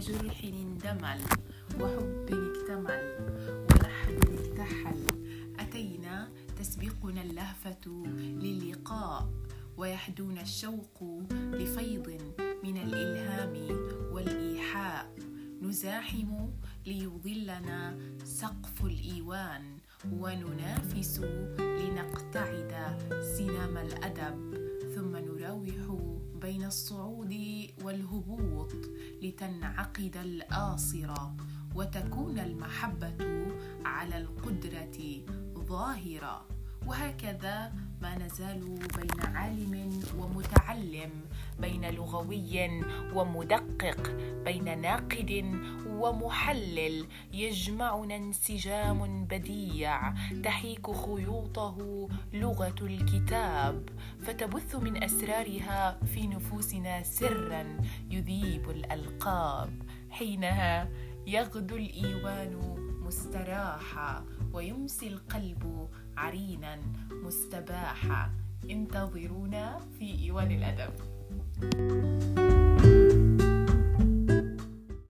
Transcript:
جرح اندمل وحب اكتمل ولحد اكتحل. أتينا تسبقنا اللهفة للقاء ويحدونا الشوق لفيض من الإلهام والإيحاء. نزاحم ليظلنا سقف الإيوان وننافس لنقتعد سنام الأدب. ثم نراوح بين الصعود والهبوط لتنعقد الآصرة وتكون المحبة على القدرة ظاهرة. وهكذا ما نزال بين عالم ومتعلم بين لغوي ومدقق بين ناقد ومحلل يجمعنا انسجام بديع. تحيك خيوطه لغة الكتاب فتبث من أسرارها في نفوسنا سرا يذيب الألقاب. حينها يغدو الإيوان مستراحا ويمسي القلب عرينا مستباحا. انتظرونا في إيوان الأدب.